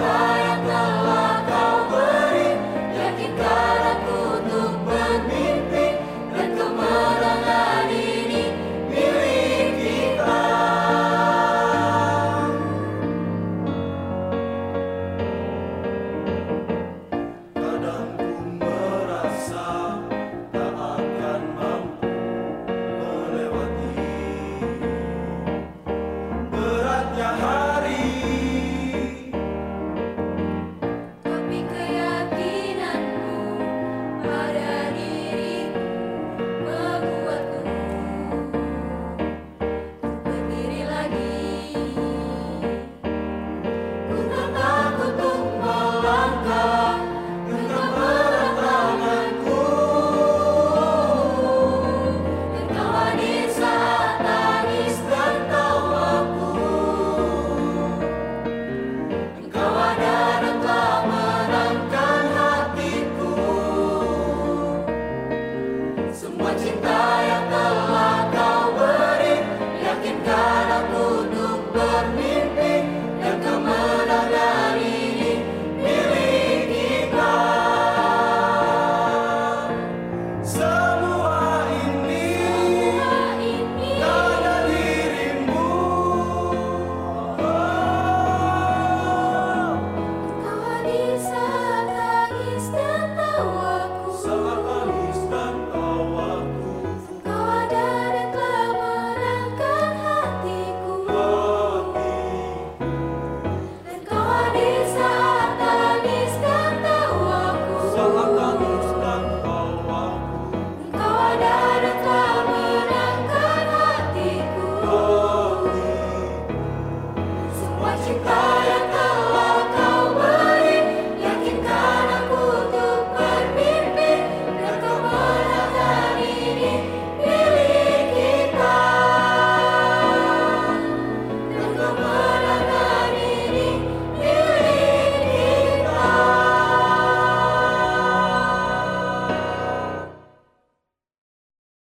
나 por